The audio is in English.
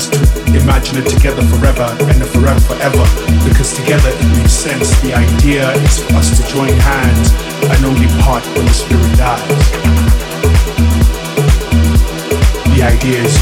friends imagine it together forever and forever forever because together it makes sense. The idea is for us to join hands and only part when the spirit dies. The idea is